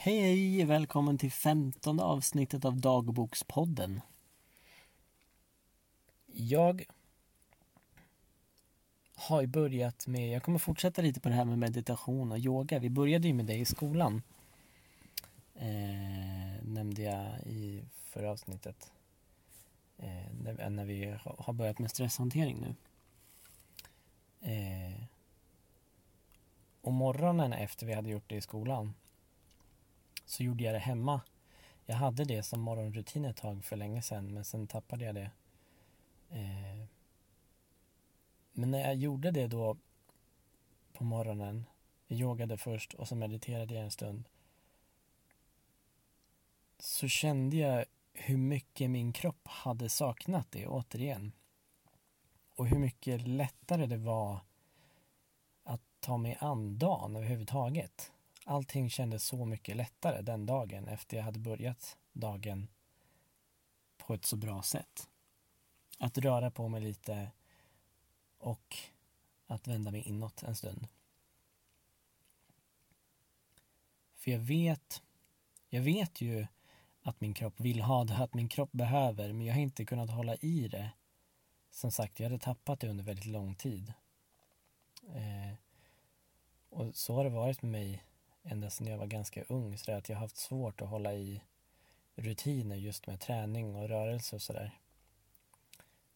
Hej hej! Välkommen till femtonde avsnittet av Dagbokspodden. Jag har ju börjat med, jag kommer fortsätta lite på det här med meditation och yoga. Vi började ju med det i skolan. Eh, nämnde jag i förra avsnittet. Eh, när, när vi har börjat med stresshantering nu. Eh, och morgonen efter vi hade gjort det i skolan så gjorde jag det hemma. Jag hade det som morgonrutin ett tag för länge sedan men sen tappade jag det. Eh, men när jag gjorde det då på morgonen, jag yogade först och så mediterade jag en stund. Så kände jag hur mycket min kropp hade saknat det återigen. Och hur mycket lättare det var att ta mig an dagen överhuvudtaget allting kändes så mycket lättare den dagen efter jag hade börjat dagen på ett så bra sätt. Att röra på mig lite och att vända mig inåt en stund. För jag vet, jag vet ju att min kropp vill ha det, att min kropp behöver, men jag har inte kunnat hålla i det. Som sagt, jag hade tappat det under väldigt lång tid. Eh, och så har det varit med mig ända sedan jag var ganska ung. Så att jag har haft svårt att hålla i rutiner just med träning och rörelse och sådär.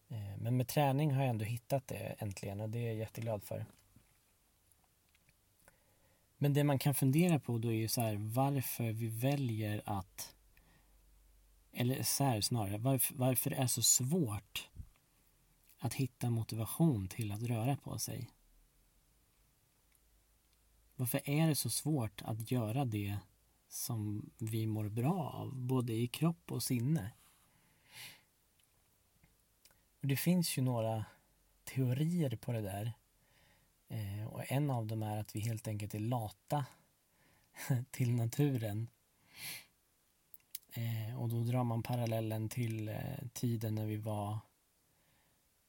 Eh, men med träning har jag ändå hittat det äntligen och det är jag jätteglad för. Men det man kan fundera på då är ju så här varför vi väljer att eller så här snarare, varför, varför det är så svårt att hitta motivation till att röra på sig. Varför är det så svårt att göra det som vi mår bra av, både i kropp och sinne? Och det finns ju några teorier på det där. Eh, och en av dem är att vi helt enkelt är lata till naturen. Eh, och då drar man parallellen till eh, tiden när vi var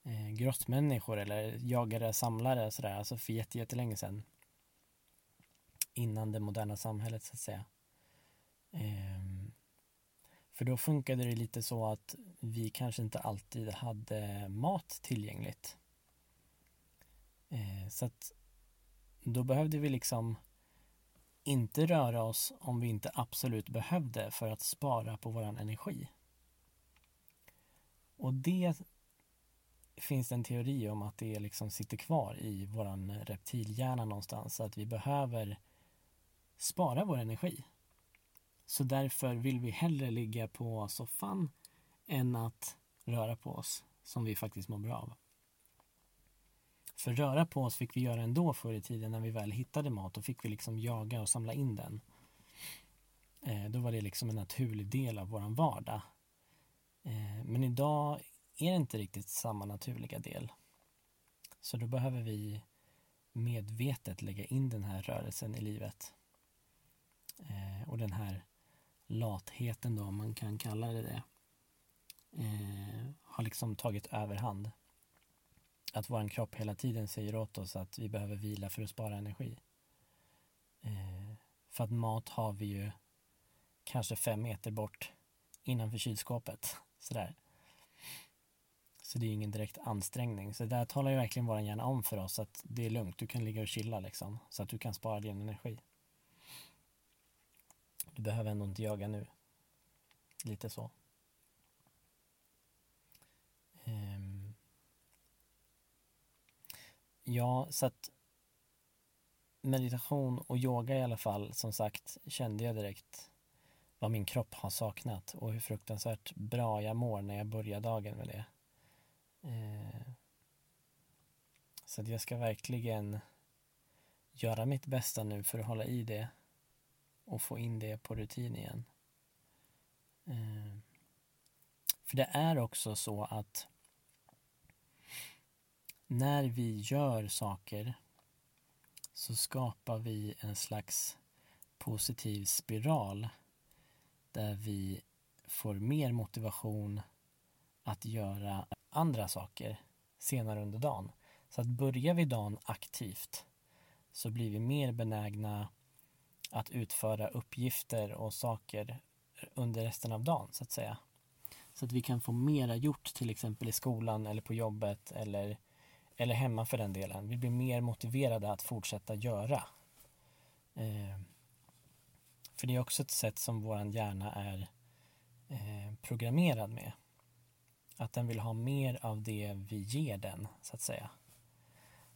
eh, grottmänniskor eller jagare, samlare sådär, alltså för jättelänge sedan innan det moderna samhället så att säga. Ehm, för då funkade det lite så att vi kanske inte alltid hade mat tillgängligt. Ehm, så att då behövde vi liksom inte röra oss om vi inte absolut behövde för att spara på våran energi. Och det finns det en teori om att det liksom sitter kvar i våran reptilhjärna någonstans. Att vi behöver spara vår energi. Så därför vill vi hellre ligga på soffan än att röra på oss, som vi faktiskt mår bra av. För röra på oss fick vi göra ändå förr i tiden när vi väl hittade mat. Då fick vi liksom jaga och samla in den. Eh, då var det liksom en naturlig del av våran vardag. Eh, men idag är det inte riktigt samma naturliga del. Så då behöver vi medvetet lägga in den här rörelsen i livet. Eh, och den här latheten då, om man kan kalla det det, eh, har liksom tagit överhand. Att vår kropp hela tiden säger åt oss att vi behöver vila för att spara energi. Eh, för att mat har vi ju kanske fem meter bort innanför kylskåpet. Sådär. Så det är ingen direkt ansträngning. Så där talar ju verkligen vår hjärna om för oss att det är lugnt, du kan ligga och chilla liksom. Så att du kan spara din energi. Du behöver ändå inte jaga nu. Lite så. Um. Ja, så att meditation och yoga i alla fall, som sagt, kände jag direkt vad min kropp har saknat och hur fruktansvärt bra jag mår när jag börjar dagen med det. Uh. så att jag ska verkligen göra mitt bästa nu för att hålla i det och få in det på rutin igen. Eh, för det är också så att när vi gör saker så skapar vi en slags positiv spiral där vi får mer motivation att göra andra saker senare under dagen. Så att börjar vi dagen aktivt så blir vi mer benägna att utföra uppgifter och saker under resten av dagen så att säga. Så att vi kan få mera gjort till exempel i skolan eller på jobbet eller, eller hemma för den delen. Vi blir mer motiverade att fortsätta göra. Eh, för det är också ett sätt som vår hjärna är eh, programmerad med. Att den vill ha mer av det vi ger den, så att säga.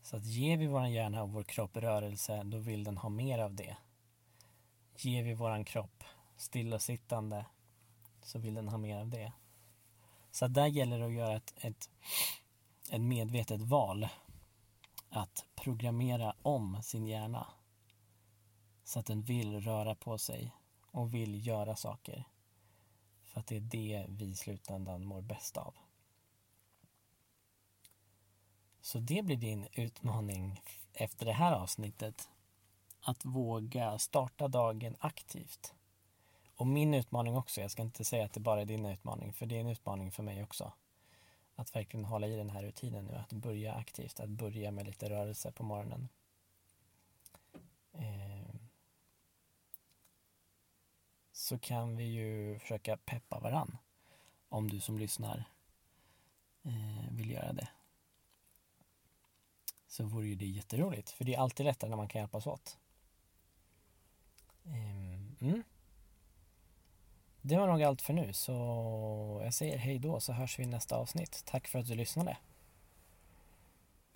Så att ger vi vår hjärna och vår kropp rörelse, då vill den ha mer av det. Ger vi våran kropp stillasittande så vill den ha mer av det. Så där gäller det att göra ett, ett, ett medvetet val. Att programmera om sin hjärna. Så att den vill röra på sig och vill göra saker. För att det är det vi i slutändan mår bäst av. Så det blir din utmaning efter det här avsnittet. Att våga starta dagen aktivt. Och min utmaning också, jag ska inte säga att det bara är din utmaning, för det är en utmaning för mig också. Att verkligen hålla i den här rutinen nu, att börja aktivt, att börja med lite rörelse på morgonen. Eh, så kan vi ju försöka peppa varann om du som lyssnar eh, vill göra det. Så vore ju det jätteroligt, för det är alltid lättare när man kan hjälpas åt. Ehm, mm. Det var nog allt för nu, så jag säger hej då så hörs vi i nästa avsnitt. Tack för att du lyssnade.